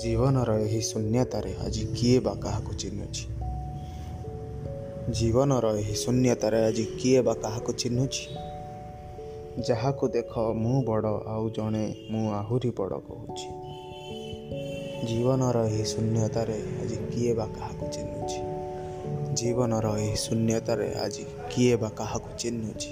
ଜୀବନର ଏହି ଶୂନ୍ୟତାରେ ଆଜି କିଏ ବା କାହାକୁ ଚିହ୍ନୁଛି? ଜୀବନର ଏହି ଶୂନ୍ୟତାରେ ଆଜି କିଏ ବା କାହାକୁ ଚିହ୍ନୁଛି? ଯାହାକୁ ଦେଖ ମୁଁ ବଡ଼ ଆଉ ଜଣେ ମୁଁ ଆହୁରି ବଡ଼ କହୁଛି। ଜୀବନର ଏହି ଶୂନ୍ୟତାରେ ଆଜି କିଏ ବା କାହାକୁ ଚିହ୍ନୁଛି? ଜୀବନର ଏହି ଶୂନ୍ୟତାରେ ଆଜି କିଏ ବା କାହାକୁ ଚିହ୍ନୁଛି?